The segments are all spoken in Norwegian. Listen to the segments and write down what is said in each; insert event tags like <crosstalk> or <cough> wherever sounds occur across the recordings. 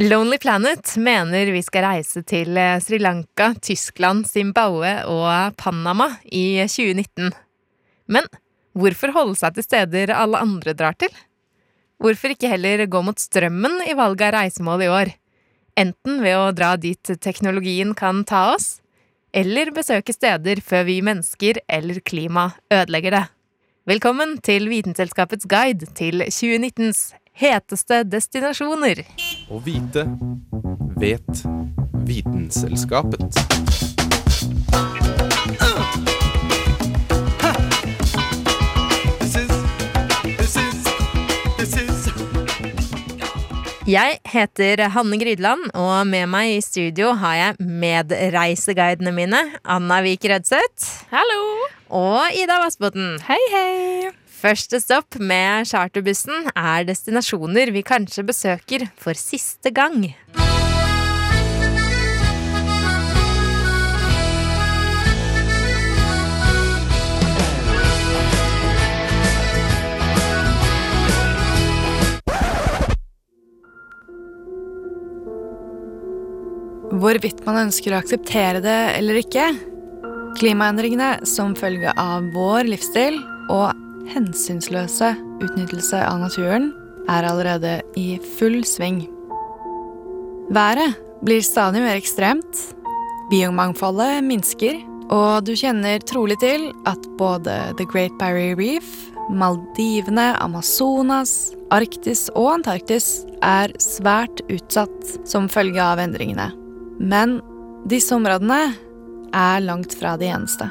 Lonely Planet mener vi skal reise til eh, Sri Lanka, Tyskland, Zimbabwe og Panama i 2019. Men hvorfor holde seg til steder alle andre drar til? Hvorfor ikke heller gå mot strømmen i valget av reisemål i år? Enten ved å dra dit teknologien kan ta oss, eller besøke steder før vi mennesker eller klima ødelegger det. Velkommen til Vitenselskapets guide til 2019s heteste destinasjoner. Å vite vet Vitenselskapet. Jeg heter Hanne Grydeland, og med meg i studio har jeg medreiseguidene mine. Anna Vik Rødseth. Hallo! Og Ida Vassbotn. Hei, hei! Første stopp med charterbussen er destinasjoner vi kanskje besøker for siste gang. Hvorvidt man ønsker å akseptere det eller ikke. Klimaendringene som følge av vår livsstil og hensynsløse utnyttelse av naturen er allerede i full sving. Været blir stadig mer ekstremt, biomangfoldet minsker, og du kjenner trolig til at både The Great Barrier Reef, Maldivene, Amazonas, Arktis og Antarktis er svært utsatt som følge av endringene. Men disse områdene er langt fra de eneste.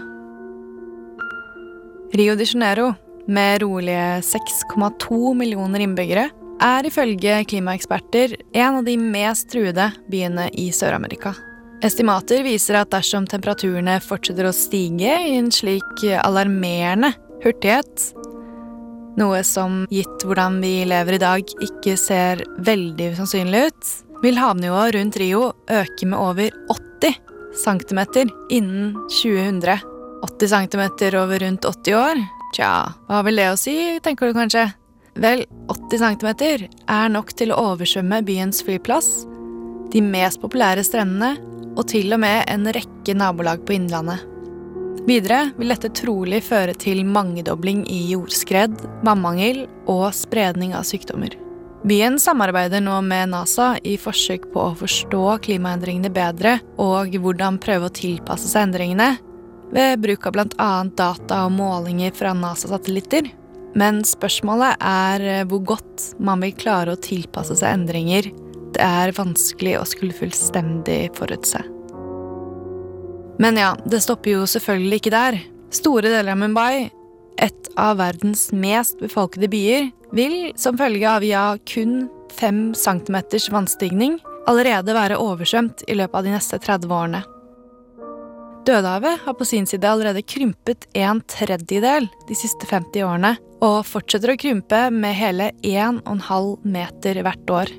Rio de Janeiro, med rolige 6,2 millioner innbyggere, er ifølge klimaeksperter en av de mest truede byene i Sør-Amerika. Estimater viser at dersom temperaturene fortsetter å stige i en slik alarmerende hurtighet, noe som gitt hvordan vi lever i dag ikke ser veldig usannsynlig ut, vil havnivået rundt Rio øke med over 80 cm innen 2000. 80 cm over rundt 80 år? Tja, hva vil det å si, tenker du kanskje? Vel, 80 cm er nok til å oversvømme byens flyplass, de mest populære strendene og til og med en rekke nabolag på Innlandet. Videre vil dette trolig føre til mangedobling i jordskred, vannmangel og spredning av sykdommer. Byen samarbeider nå med NASA i forsøk på å forstå klimaendringene bedre og hvordan prøve å tilpasse seg endringene, ved bruk av bl.a. data og målinger fra NASA-satellitter. Men spørsmålet er hvor godt man vil klare å tilpasse seg endringer det er vanskelig å skulle fullstendig forutse. Men ja, det stopper jo selvfølgelig ikke der. Store deler av Mumbai, et av verdens mest befolkede byer, vil som følge av ja, kun 5 cm vannstigning allerede være oversvømt i løpet av de neste 30 årene. Dødehavet har på sin side allerede krympet en tredjedel de siste 50 årene, og fortsetter å krympe med hele 1,5 meter hvert år.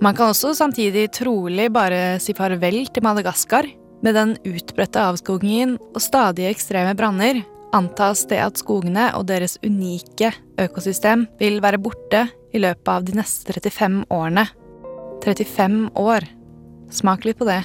Man kan også samtidig trolig bare si farvel til Madagaskar. Med den utbredte avskogingen og stadig ekstreme branner antas det at skogene og deres unike økosystem vil være borte i løpet av de neste 35 årene. 35 år. Smak litt på det.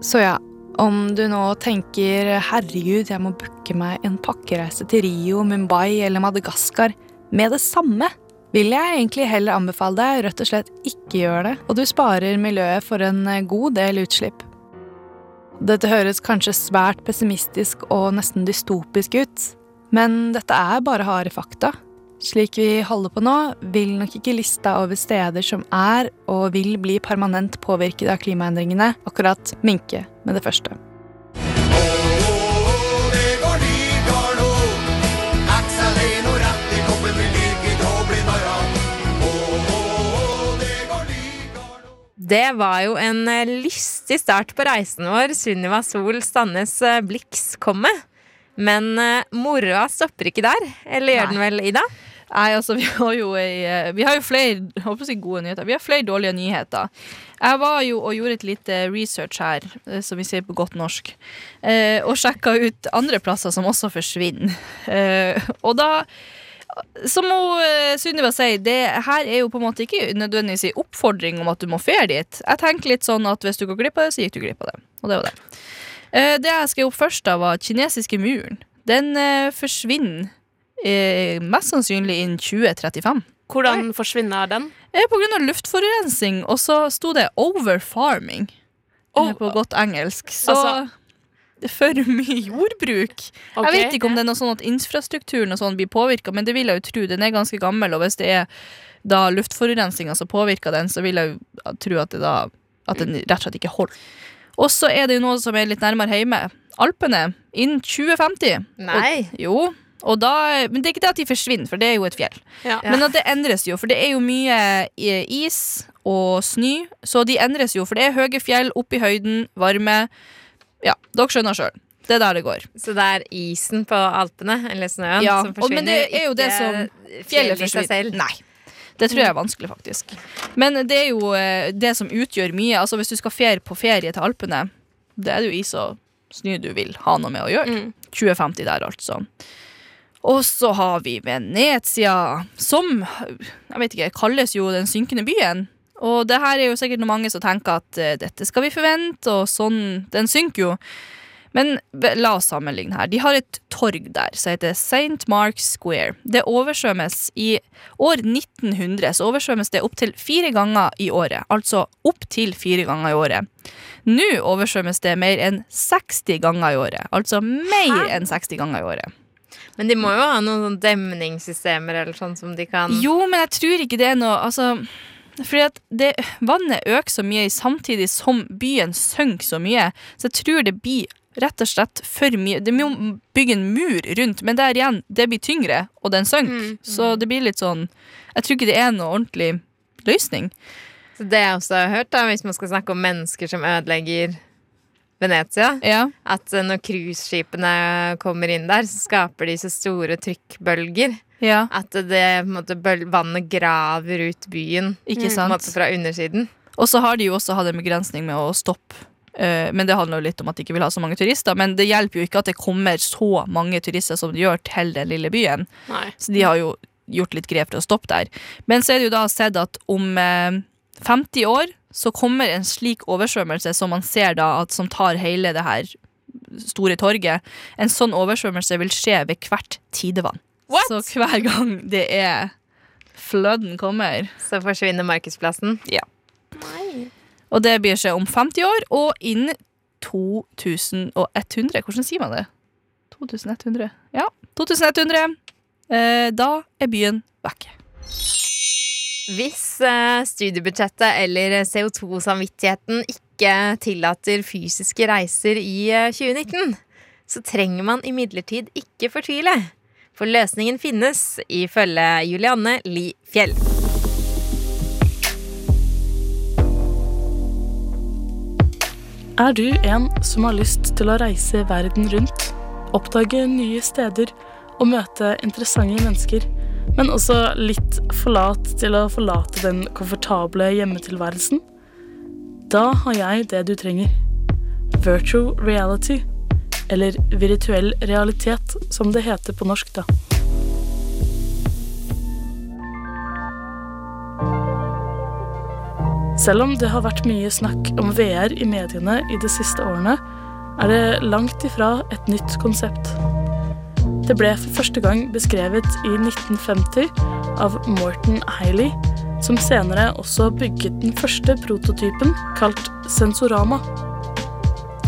Så ja, om du nå tenker 'herregud, jeg må booke meg en pakkereise til Rio, Mumbai eller Madagaskar' med det samme, vil jeg egentlig heller anbefale deg rett og slett ikke gjøre det, og du sparer miljøet for en god del utslipp. Dette høres kanskje svært pessimistisk og nesten dystopisk ut, men dette er bare harde fakta. Slik vi holder på nå, vil nok ikke lista over steder som er og vil bli permanent påvirket av klimaendringene, akkurat minke med det første. Det var jo en eh, lystig start på reisen vår, Sunniva Sol Sandnes eh, Blix kom med. Men eh, moroa stopper ikke der, eller gjør Nei. den vel, Ida? Nei, altså, vi har jo, ei, eh, vi har jo flere håper å si gode nyheter. Vi har flere dårlige nyheter. Jeg var jo og gjorde et lite research her, eh, som vi sier på godt norsk, eh, og sjekka ut andre plasser som også forsvinner. Og da som hun, Sunniva sier, det her er jo på en måte ikke nødvendigvis en oppfordring om at du må fære dit. Jeg tenker litt sånn at hvis du går glipp av det, så gikk du glipp av det. Og det var det. Det jeg skrev opp først, da, var kinesiske muren. Den forsvinner eh, mest sannsynlig innen 2035. Hvordan forsvinner den? Eh, på grunn av luftforurensning, og så sto det 'overfarming' Oh, på godt engelsk. Så altså- det for mye jordbruk. Okay. Jeg vet ikke om det er noe sånn at infrastrukturen og sånn blir påvirka, men det vil jeg jo tro. Den er ganske gammel, og hvis det er da luftforurensninga som påvirker den, så vil jeg jo tro at, det da, at den rett og slett ikke holder. Og så er det jo noe som er litt nærmere hjemme. Alpene innen 2050. Nei. Og, jo. Og da, men det er ikke det at de forsvinner, for det er jo et fjell. Ja. Men at det endres jo, for det er jo mye eh, is og snø, så de endres jo, for det er høye fjell, opp i høyden, varme. Ja, dere skjønner sjøl. Det er der det går. Så det er isen på Alpene, eller snøen, Ja, som og- men det er jo det som fjellet forsvinner. selv? Nei. Det tror jeg er vanskelig, faktisk. Men det er jo eh, det som utgjør mye. Altså Hvis du skal ferie på ferie til Alpene, det er det jo is og snø du vil ha noe med å gjøre. Mm. 2050 der, altså. Og så har vi Venezia, som jeg vet ikke, kalles jo den synkende byen. Og det her er jo sikkert noen mange som tenker at eh, dette skal vi forvente, og sånn Den synker jo. Men la oss sammenligne her. De har et torg der som heter St. Mark's Square. Det oversvømmes i år 1900 så oversvømmes det opptil fire ganger i året. Altså opptil fire ganger i året. Nå oversvømmes det mer enn 60 ganger i året. Altså mer enn 60 ganger i året. Men de må jo ha noen sånn demningssystemer eller sånn som de kan Jo, men jeg tror ikke det er noe Altså fordi at det, Vannet øker så mye samtidig som byen synker så mye. Så jeg tror det blir rett og slett for mye. Det må bygge en mur rundt, men der igjen, det blir tyngre, og den synker. Mm. Så det blir litt sånn Jeg tror ikke det er noe ordentlig løsning. Så det jeg også har hørt, da, hvis man skal snakke om mennesker som ødelegger Venezia, Ja, at eh, når cruiseskipene kommer inn der, så skaper de så store trykkbølger ja at det måte, vannet graver ut byen måte, fra undersiden. Og så har de jo også hatt en begrensning med å stoppe. eh, men det handler jo litt om at de ikke vil ha så mange turister. Men det hjelper jo ikke at det kommer så mange turister som det gjør til den lille byen. Nei. Så de har jo gjort litt grep for å stoppe der. Men så er det jo da sett at om eh, 50 år så kommer en slik oversvømmelse som man ser da, at som tar hele det her store torget. En sånn oversvømmelse vil skje ved hvert tidevann. What? Så hver gang det er fløden kommer. Så forsvinner markedsplassen. Og det blir seg om 50 år, og innen 2100. Hvordan sier man det? 2100. Ja, 2100. Eh, da er byen vekke. Hvis eh, studiebudsjettet eller CO2-samvittigheten ikke tillater fysiske reiser i eh, 2019, så trenger man imidlertid ikke fortvile. For løsningen finnes, ifølge Julianne Li Fjell. Er du en som har lyst til å reise verden rundt, oppdage nye steder og møte interessante mennesker, men også litt for lat til å forlate den komfortable hjemmetilværelsen? Da har jeg det du trenger. Virtual reality, eller virtuell realitet, som det heter på norsk, da. Selv om det har vært mye snakk om VR i mediene i de siste årene, er det langt ifra et nytt konsept. Det ble for første gang beskrevet i 1950 av Morton Hailey, som senere også bygget den første prototypen, kalt Sensorama.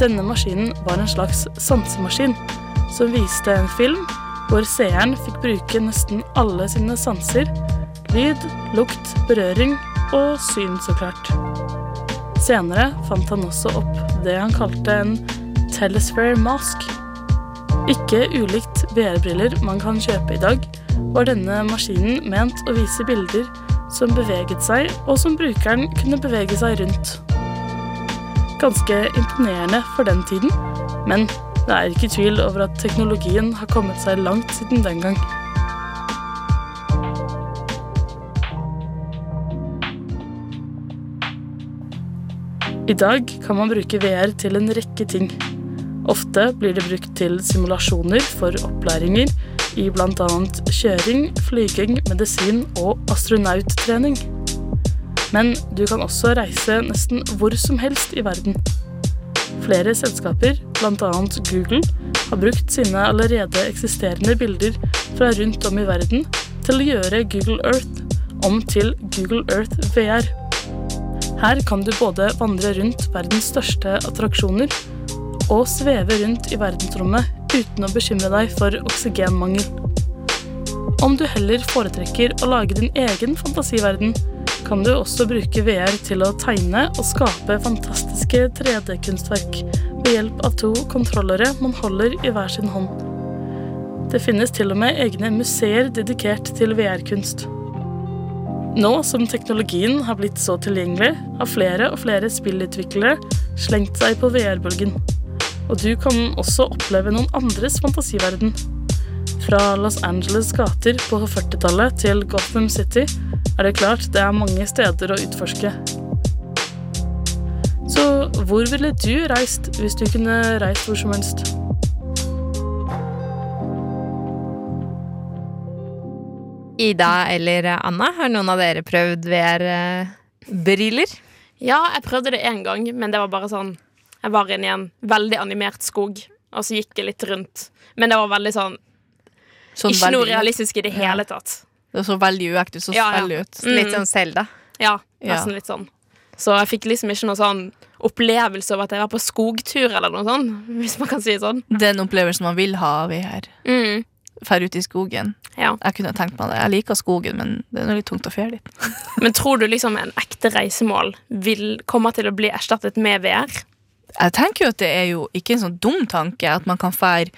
Denne maskinen var en slags sansemaskin, som viste en film hvor seeren fikk bruke nesten alle sine sanser lyd, lukt, berøring og syn, så klart. Senere fant han også opp det han kalte en telesphere mask. Ikke ulikt VR-briller man kan kjøpe i dag, var denne maskinen ment å vise bilder som beveget seg, og som brukeren kunne bevege seg rundt. Ganske imponerende for den tiden, men det er ikke tvil over at teknologien har kommet seg langt siden den gang. I dag kan man bruke VR til en rekke ting. Ofte blir det brukt til simulasjoner for opplæringer i bl.a. kjøring, flyging, medisin og astronauttrening. Men du kan også reise nesten hvor som helst i verden. Flere selskaper, bl.a. Google, har brukt sine allerede eksisterende bilder fra rundt om i verden til å gjøre Google Earth om til Google Earth VR. Her kan du både vandre rundt verdens største attraksjoner og sveve rundt i verdensrommet uten å bekymre deg for oksygenmangel. Om du heller foretrekker å lage din egen fantasiverden, kan du også bruke VR til å tegne og skape fantastiske 3D-kunstverk ved hjelp av to kontrollere man holder i hver sin hånd. Det finnes til og med egne museer dedikert til VR-kunst. Nå som teknologien har blitt så tilgjengelig, har flere og flere spillutviklere slengt seg på VR-bølgen. Og du kan også oppleve noen andres fantasiverden. Fra Los Angeles gater på 40-tallet til Gotham City er det klart det er mange steder å utforske. Så hvor ville du reist hvis du kunne reist hvor som helst? Ida eller Anna, har noen av dere prøvd VR-briller? Ja, jeg prøvde det én gang, men det var bare sånn Jeg var inne i en veldig animert skog, og så gikk jeg litt rundt. Men det var veldig sånn Sånn Ikke noe realistisk i det hele tatt. Det så veldig uekte ut. Så Ja, ja. ut. Mm. Litt sånn Selda. Ja, Ja. nesten litt sånn. Så jeg fikk liksom ikke noe sånn opplevelse av at jeg var på skogtur eller noe sånt, <laughs> hvis man kan si det sånn. Den opplevelsen man vil ha av her, Mm. Fær ut i skogen. Ja. Jeg kunne tenkt meg det. Jeg liker skogen, men det er litt tungt å fære dit. <laughs> Men tror du liksom en ekte reisemål vil komme til å bli erstattet med VR? Jeg tenker jo at det er jo ikke en sånn dum tanke at man kan fære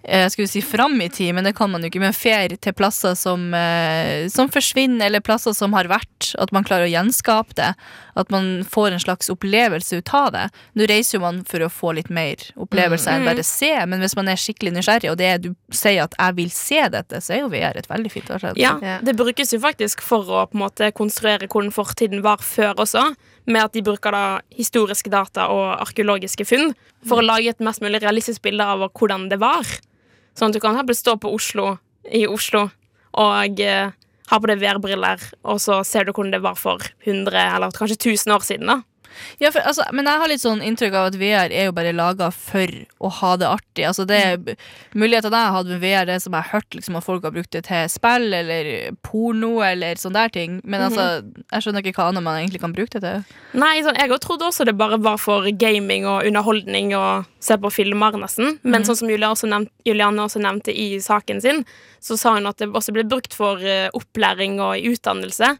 jeg skulle si fram i tid, men det kan man jo ikke. Men fer til plasser som, eh, som forsvinner, eller plasser som har vært. At man klarer å gjenskape det. At man får en slags opplevelse ut av det. Nå reiser jo man for å få litt mer opplevelse enn bare se, men hvis man er skikkelig nysgjerrig, og det er du sier at 'jeg vil se dette', så er jo VR et veldig fint. Ja, Ja. Det brukes jo faktisk for å på en måte konstruere hvordan fortiden var før også. Med at de bruker da historiske data og arkeologiske funn for å lage et mest mulig realistisk bilde av hvordan det var. Sånn at du kan stå på Oslo i Oslo og eh, ha på deg VR-briller, og så ser du hvordan det var for 100 eller kanskje 1000 år siden. da Ja, for, altså, men jeg har litt sånn inntrykk av at VR er jo bare laga for å ha det artig. Altså, det er Mulighetene jeg har hatt med VR, det som jeg har hørt liksom, at folk har brukt det til spill eller porno eller sånne der ting. Men altså, jeg skjønner ikke hva annet man egentlig kan bruke det til. Nei, sånn, Jeg trodde også det bare var for gaming og underholdning og se på filmer, nesten. Men sånn som Julianne også nevnt, Julianne også nevnte i saken sin, så sa hun at det også ble brukt for eh, opplæring og i utdannelse.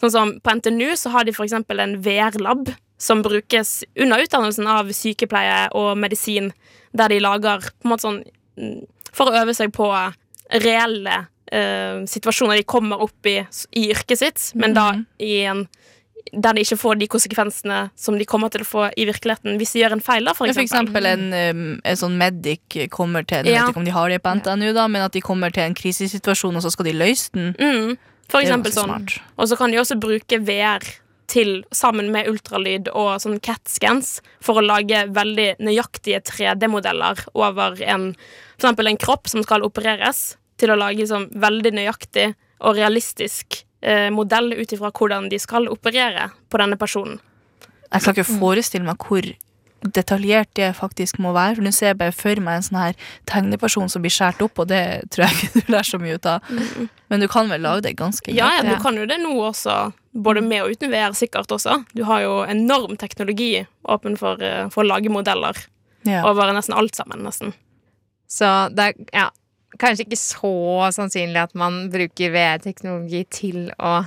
Sånn som På NTNU så har de f.eks. en VR-lab som brukes under utdannelsen av sykepleie og medisin, der de lager på en måte sånn mm, For å øve seg på reelle eh, situasjoner de kommer opp i i yrket sitt, men da i en der de ikke får de konsekvensene som de kommer til å få i virkeligheten hvis de gjør en feil. da, for Ja, For eksempel. eksempel en, en sånn medic kommer til Jeg Ja. vet ikke om de har det på NTNU, da, men at de kommer til en krisesituasjon, og så skal de løse den. Mm, for eksempel sånn. Og så kan de også bruke VR til, sammen med ultralyd og sånn CAT-scans for å lage veldig nøyaktige 3D-modeller over en, for en kropp som skal opereres, til å lage sånn veldig nøyaktig og realistisk eh, modell ut ifra hvordan de skal operere på denne personen. Jeg kan ikke forestille meg hvor detaljert det faktisk må være. For Nå ser jeg bare for meg en sånn her tegneperson som blir skåret opp, og det tror jeg <laughs> ikke du lærer så mye ut av. Men du kan vel lage det ganske Ja, ja, du kan jo det nå også. Både med og uten VR, sikkert også. Du har jo enorm teknologi åpen for, eh, for å lage modeller Ja. over nesten alt sammen, nesten. Så det er ja, kanskje ikke så sannsynlig at man bruker VR-teknologi til å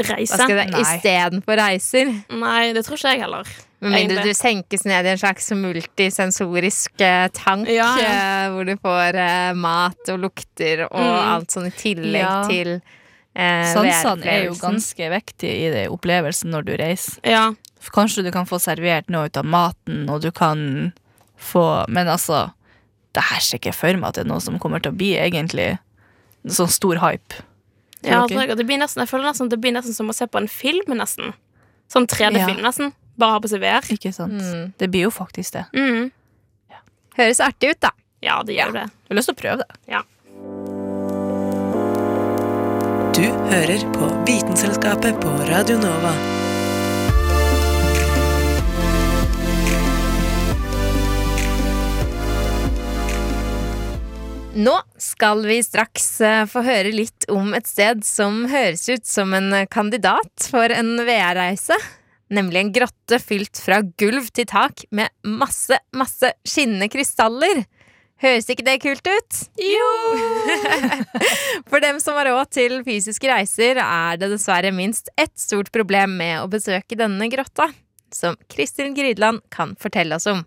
Reise? Istedenfor reiser. Nei, det tror ikke jeg heller. Med mindre du senkes ned i en slags multisensorisk eh, tank, Ja, ja. hvor du får eh, mat og lukter og Mm. alt sånn i tillegg Ja. til eh, Sansene er jo ganske viktige i det opplevelsen når du reiser. Ja. Kanskje du kan få servert noe ut av maten, og du kan få Men altså, det her ser ikke for meg at det er noe som kommer til å bli egentlig sånn stor hype. Ja altså, det blir nesten, jeg føler nesten at det blir nesten som å se på en film, nesten. Sånn 3D-film, nesten. Bare ha på seg VR. Ikke sant? Mm. Det blir jo faktisk det. Mm. Høres artig ut, da. Ja, det gjør det. Jeg har lyst til å prøve det. Du hører på Vitenselskapet på Radio Nova. Nå skal vi straks eh, få høre litt om et sted som høres ut som en kandidat for en VR-reise. Nemlig en grotte fylt fra gulv til tak med masse, masse skinnende krystaller. Høres ikke det kult ut? Jo! <laughs> For dem som har råd til fysiske reiser, er det dessverre minst ett stort problem med å besøke denne grotta, som Kristin Grydland kan fortelle oss om.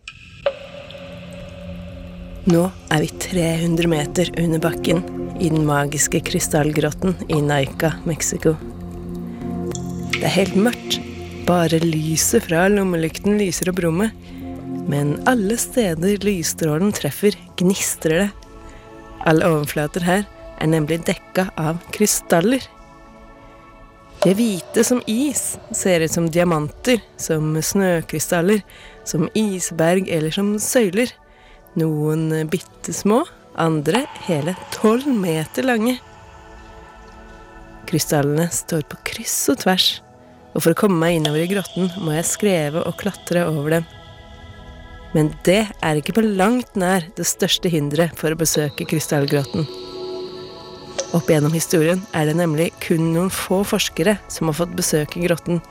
Nå er vi 300 meter under bakken i den magiske krystallgrotten i Naica, Mexico. Det er helt mørkt. Bare lyset fra lommelykten lyser opp rommet. Men alle steder lysstrålen treffer, gnistrer det. Alle overflater her er nemlig dekka av krystaller. De er hvite som is, ser ut som diamanter, som snøkrystaller, som isberg eller som søyler. Noen bitte små, andre hele tolv meter lange. Krystallene står på kryss og tvers, og for å komme meg innover i grotten må jeg skreve og klatre over dem. Men det er ikke på langt nær det største hinderet for å besøke krystallgrotten. Opp gjennom historien er det nemlig kun noen få forskere som har fått besøke grotten,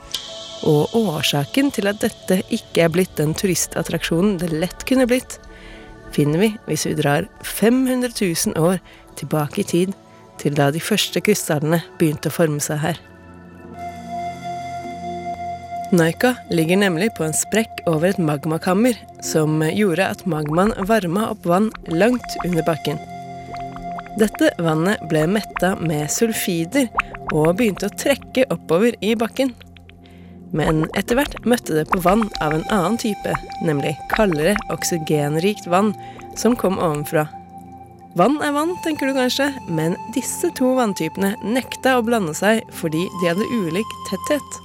og årsaken til at dette ikke er blitt den turistattraksjonen det lett kunne blitt, finner vi hvis vi drar 500 000 år tilbake i tid, til da de første krystallene begynte å forme seg her. Naika ligger nemlig på en sprekk over et magmakammer, som gjorde at magmaen varma opp vann langt under bakken. Dette vannet ble metta med sulfider og begynte å trekke oppover i bakken. Men etter hvert møtte det på vann av en annen type, nemlig kaldere, oksygenrikt vann som kom ovenfra. Vann er vann, tenker du kanskje, men disse to vanntypene nekta å blande seg fordi de hadde ulik tetthet.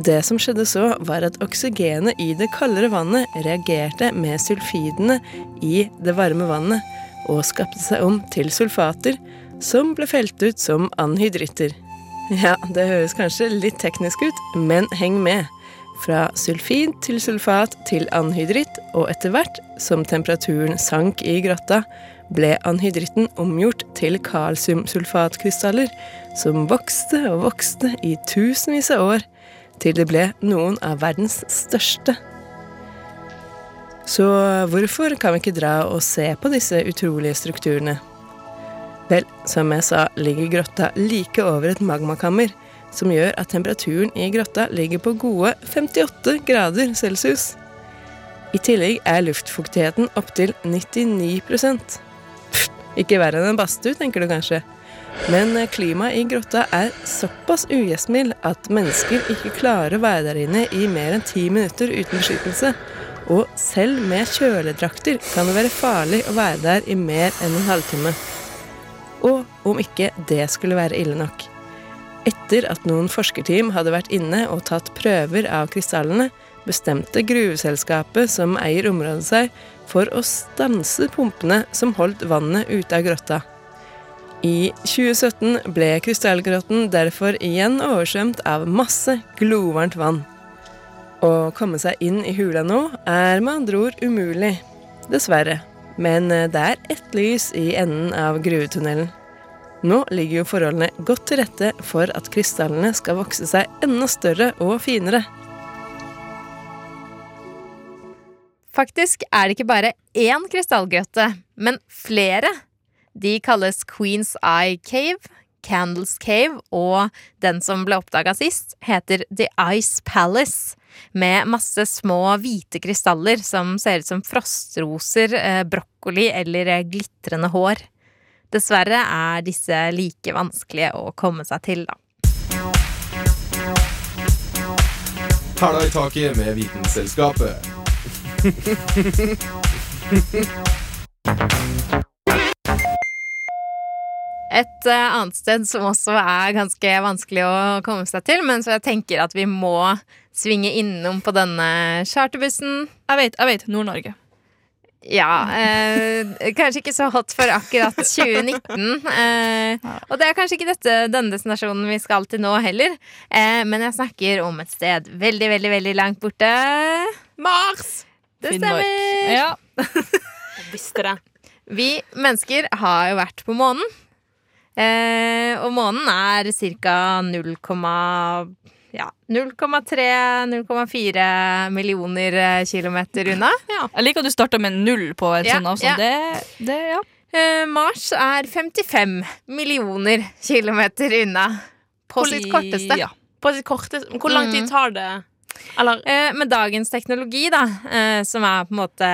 Det som skjedde så, var at oksygenet i det kaldere vannet reagerte med sulfidene i det varme vannet og skapte seg om til sulfater, som ble felt ut som anhydritter. Ja, det høres kanskje litt teknisk ut, men heng med. Fra sulfid til sulfat til anhydritt, og etter hvert som temperaturen sank i grotta, ble anhydritten omgjort til kalsiumsulfatkrystaller, som vokste og vokste i tusenvis av år, til det ble noen av verdens største. Så hvorfor kan vi ikke dra og se på disse utrolige strukturene? Vel, som jeg sa, ligger grotta like over et magmakammer, som gjør at temperaturen i grotta ligger på gode 58 grader celsius. I tillegg er luftfuktigheten opptil 99 Pff, Ikke verre enn en badstue, tenker du kanskje. Men klimaet i grotta er såpass ugjestmild at mennesker ikke klarer å være der inne i mer enn ti minutter uten beskyttelse. Og selv med kjøledrakter kan det være farlig å være der i mer enn en halvtime. Og om ikke det skulle være ille nok. Etter at noen forskerteam hadde vært inne og tatt prøver av krystallene, bestemte gruveselskapet som eier området seg, for å stanse pumpene som holdt vannet ute av grotta. I 2017 ble krystallgrotten derfor igjen oversvømt av masse glovarmt vann. Å komme seg inn i hula nå er med andre ord umulig. Dessverre. Men det er ett lys i enden av gruvetunnelen. Nå ligger jo forholdene godt til rette for at krystallene skal vokse seg enda større og finere. Faktisk er det ikke bare én krystallgrøtte, men flere. De kalles Queen's Eye Cave, Candles Cave, og den som ble oppdaga sist, heter The Ice Palace, med masse små hvite krystaller som ser ut som frostroser, eh, brokkoli eller eh, glitrende hår. Dessverre er disse like vanskelige å komme seg til, da. Hæla i taket med Vitenselskapet. <laughs> Et eh, annet sted som også er ganske vanskelig å komme seg til, men så jeg tenker at vi må svinge innom på denne charterbussen. Jeg vet, jeg vet. Nord-Norge. Ja, eh, kanskje ikke så hot for akkurat 2019. Eh, og det er kanskje ikke dette, denne destinasjonen vi skal til nå heller. Eh, men jeg snakker om et sted veldig, veldig, veldig langt borte. Mars! Det Finnmark. Ja. Jeg visste det. Vi mennesker har jo vært på månen. Eh, og månen er ca. 0, ja, 0,3-0,4 millioner eh, kilometer unna. Jeg liker at du starta med null på en Ja, sånn avstand. ja. Det, det, ja. Eh, Mars er 55 millioner kilometer unna. På sitt korteste. Ja. På sitt korteste. Hvor lang tid Mm. tar det? Eh, med dagens teknologi, da, eh, som er på en måte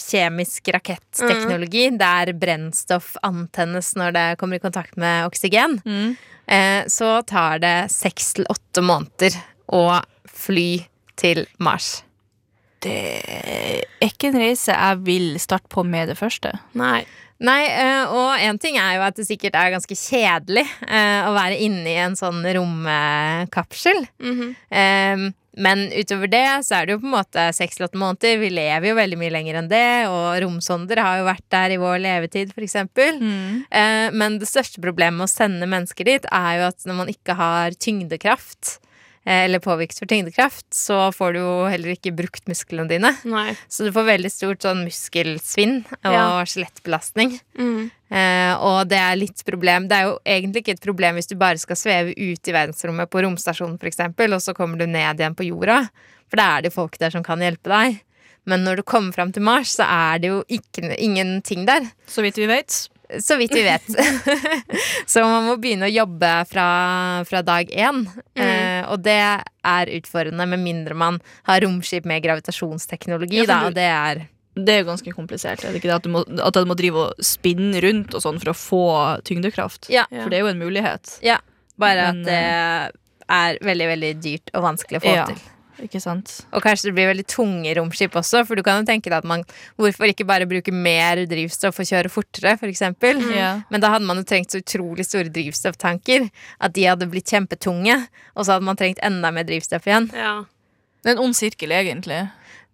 kjemisk raketteknologi, der brennstoff antennes når det kommer i kontakt med oksygen, Mm. eh, så tar det seks til åtte måneder å fly til Mars. Det er ikke en reise jeg vil starte på med det første. Nei. Nei, eh, og en ting er jo at det sikkert er ganske kjedelig eh, å være inne i en sånn romkapsel. Mm -hmm. men utover det så er det jo på en måte seks til åtte måneder. Vi lever jo veldig mye lenger enn det, og romsonder har jo vært der i vår levetid, f.eks. Mm. Eh, men det største problemet med å sende mennesker dit, er jo at når man ikke har tyngdekraft, eller påvirkes for tyngdekraft, så får du jo heller ikke brukt musklene dine. Nei. Så du får veldig stort sånn muskelsvinn og Ja. skjelettbelastning. Mm. Eh, og det er litt problem. Det er jo egentlig ikke et problem hvis du bare skal sveve ut i verdensrommet på romstasjonen f.eks., og så kommer du ned igjen på jorda. For da er det folk der som kan hjelpe deg. Men når du kommer fram til Mars, så er det jo ikke, ingenting der. Så vidt vi vet. Så vidt vi vet. <laughs> så man må begynne å jobbe fra, fra dag én. Eh, og det er utfordrende med mindre man har romskip med gravitasjonsteknologi, Ja, da, og det er Det er jo ganske komplisert. Er det ikke det at du må, at du må drive og spinne rundt og sånn for å få tyngdekraft? Ja. For det er jo en mulighet. Ja, bare Men, at det er veldig, veldig dyrt og vanskelig å få Ja. til. Ikke sant? Og kanskje det blir veldig tunge romskip også, for du kan jo tenke deg at man Hvorfor ikke bare bruke mer drivstoff og kjøre fortere, for eksempel? Ja. Men da hadde man jo trengt så utrolig store drivstofftanker at de hadde blitt kjempetunge, og så hadde man trengt enda mer drivstoff igjen. Ja. Det er en ond sirkel, egentlig.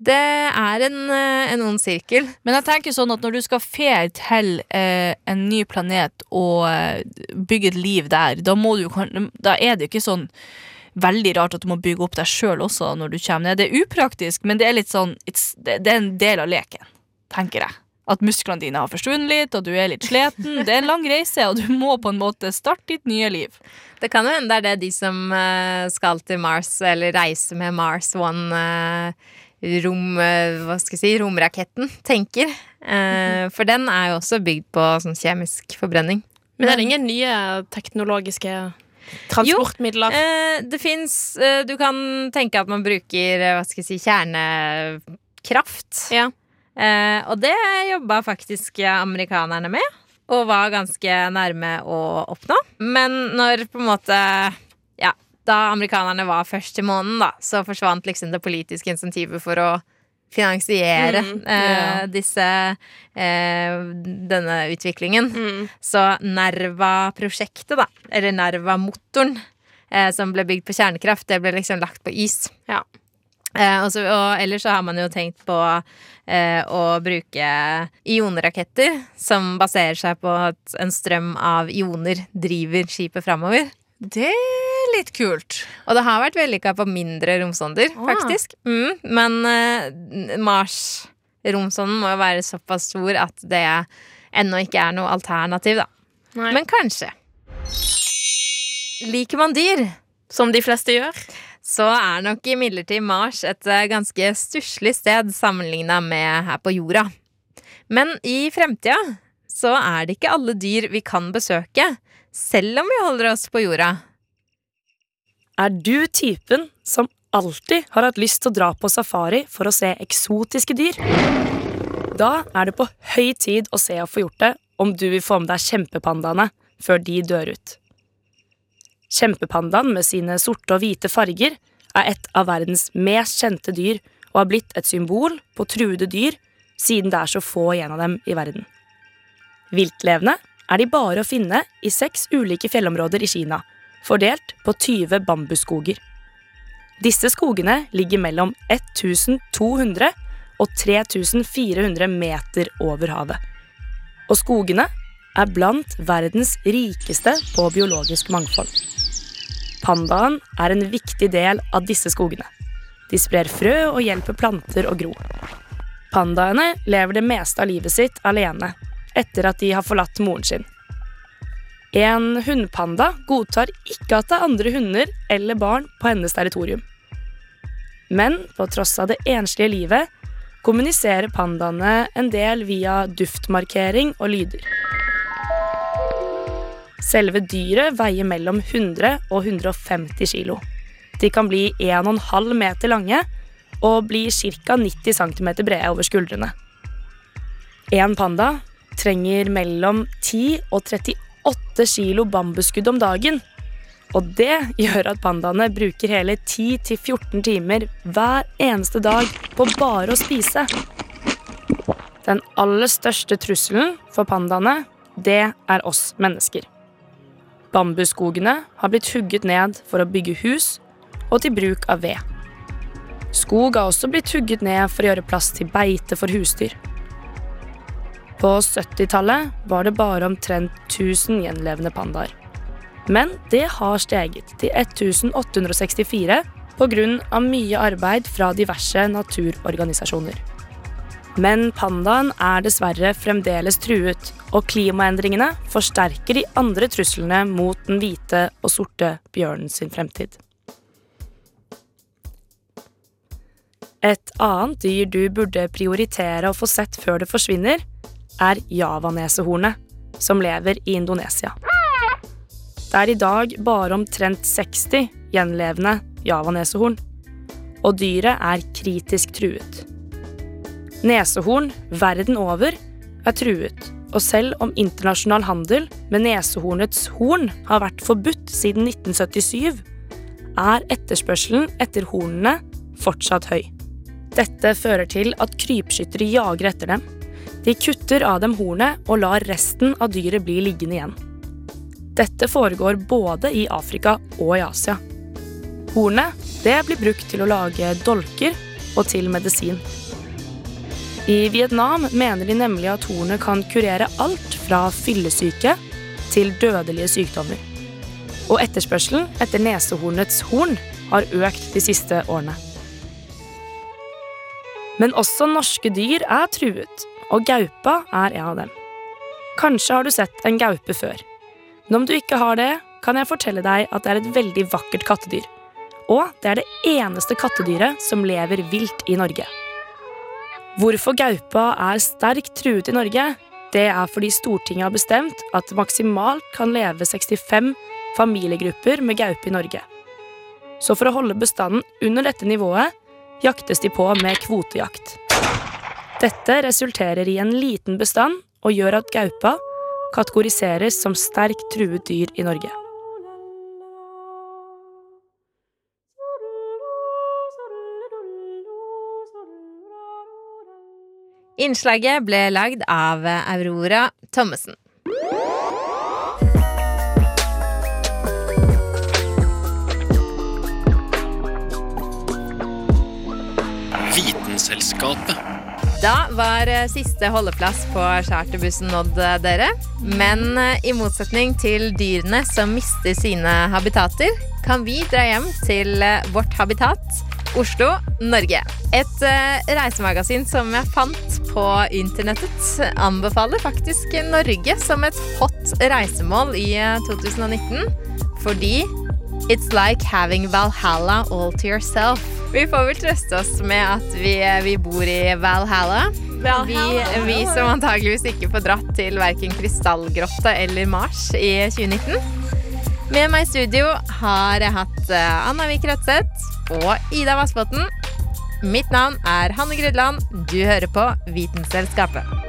Det er en, eh, en ond sirkel. Men jeg tenker sånn at når du skal fere til eh, en ny planet og eh, bygge et liv der, da, må du, da er det jo ikke sånn veldig rart at du må bygge opp deg sjøl også når du kommer ned. Det er upraktisk, men det er litt sånn it's, det, det er en del av leken, tenker jeg. At musklene dine har forsvunnet litt, og du er litt sliten. Det er en lang reise, og du må på en måte starte ditt nye liv. Det kan jo hende det er det de som eh, skal til Mars, eller reise med Mars One eh, rom, eh, hva skal jeg si, romraketten, tenker. Eh, for den er jo også bygd på sånn kjemisk forbrenning. Men er det ingen nye teknologiske transportmidler? Eh, det fins Du kan tenke at man bruker eh, hva skal jeg si, kjernekraft. Ja. Eh, og det jobba faktisk amerikanerne med, og var ganske nærme å oppnå. Men når på en måte Ja, da amerikanerne var først til månen, da, så forsvant liksom det politiske insentivet for å finansiere Mm, eh, ja. disse eh, denne utviklingen. Mm. Så Nerva-prosjektet, da, eller Nerva-motoren, eh, som ble bygd på kjernekraft, det ble liksom lagt på is. Ja. Eh, og, så, og ellers så har man jo tenkt på eh, å bruke ioneraketter som baserer seg på at en strøm av ioner driver skipet framover. Det litt kult. Og det har vært vellykka på mindre romsonder, Ah. faktisk. Mm, men uh, Mars-romsonden må jo være såpass stor at det ennå ikke er noe alternativ, da. Nei. Men kanskje. Liker man dyr, Som de fleste gjør? så er nok imidlertid Mars et eh, ganske stusslig sted sammenligna med her på jorda. Men i fremtida så er det ikke alle dyr vi kan besøke, selv om vi holder oss på jorda. Er du typen som alltid har hatt lyst til å dra på safari for å se eksotiske dyr? Da er det på høy tid å se og få gjort det om du vil få med deg kjempepandaene før de dør ut. Kjempepandaen med sine sorte og hvite farger er et av verdens mest kjente dyr og har blitt et symbol på truede dyr siden det er så få igjen av dem i verden. Viltlevende er de bare å finne i seks ulike fjellområder i Kina, fordelt på 20 bambusskoger. Disse skogene ligger mellom 1200 og 3400 meter over havet. Og skogene er blant verdens rikeste på biologisk mangfold. Pandaen er en viktig del av disse skogene. De sprer frø og hjelper planter å gro. Pandaene lever det meste av livet sitt alene, etter at de har forlatt moren sin. En hunnpanda godtar ikke at det er andre hunder eller barn på hennes territorium. Men på tross av det enslige livet kommuniserer pandaene en del via duftmarkering og lyder. Selve dyret veier mellom 100 og 150 kilo. De kan bli 1,5 meter lange og bli ca. 90 cm brede over skuldrene. En panda trenger mellom 10 og 38 kilo bambusskudd om dagen. Og det gjør at pandaene bruker hele 10-14 timer hver eneste dag på bare å spise. Den aller største trusselen for pandaene, det er oss mennesker. Bambusskogene har blitt hugget ned for å bygge hus og til bruk av ved. Skog har også blitt hugget ned for å gjøre plass til beite for husdyr. På 70-tallet var det bare omtrent 1000 gjenlevende pandaer. Men det har steget til 1864 pga. mye arbeid fra diverse naturorganisasjoner. Men pandaen er dessverre fremdeles truet, og klimaendringene forsterker de andre truslene mot den hvite og sorte bjørnen sin fremtid. Et annet dyr du burde prioritere å få sett før det forsvinner, er javanesehornet, som lever i Indonesia. Det er i dag bare omtrent 60 gjenlevende javanesehorn, og dyret er kritisk truet. Nesehorn verden over er truet, og selv om internasjonal handel med nesehornets horn har vært forbudt siden 1977, er etterspørselen etter hornene fortsatt høy. Dette fører til at krypskyttere jager etter dem. De kutter av dem hornet og lar resten av dyret bli liggende igjen. Dette foregår både i Afrika og i Asia. Hornet det blir brukt til å lage dolker og til medisin. I Vietnam mener de nemlig at hornet kan kurere alt fra fyllesyke til dødelige sykdommer. Og etterspørselen etter nesehornets horn har økt de siste årene. Men også norske dyr er truet, og gaupa er en av dem. Kanskje har du sett en gaupe før. Men om du ikke har det, kan jeg fortelle deg at det er et veldig vakkert kattedyr. Og det er det eneste kattedyret som lever vilt i Norge. Hvorfor gaupa er sterkt truet i Norge, det er fordi Stortinget har bestemt at maksimalt kan leve 65 familiegrupper med gaupe i Norge. Så for å holde bestanden under dette nivået jaktes de på med kvotejakt. Dette resulterer i en liten bestand og gjør at gaupa kategoriseres som sterkt truet dyr i Norge. Innslaget ble lagd av Aurora Thommessen. Vitenselskapet. Da var eh, siste holdeplass på charterbussen nådd eh, dere. Men eh, i motsetning til dyrene som mister sine habitater, kan vi dra hjem til vårt habitat, Oslo, Norge. Et reisemagasin som jeg fant på internettet, anbefaler faktisk Norge som et hot reisemål i eh, 2019. Fordi It's like having Valhalla all to yourself. Vi får vel trøste oss med at vi, vi bor i Valhalla. Vi, vi som antageligvis ikke får dratt til verken Krystallgrotte eller Mars i 2019. Med meg i studio har jeg hatt eh, Anna Vik Rødseth og Ida Vassbotn. Mitt navn er Hanne Grydland. Du hører på Vitenselskapet.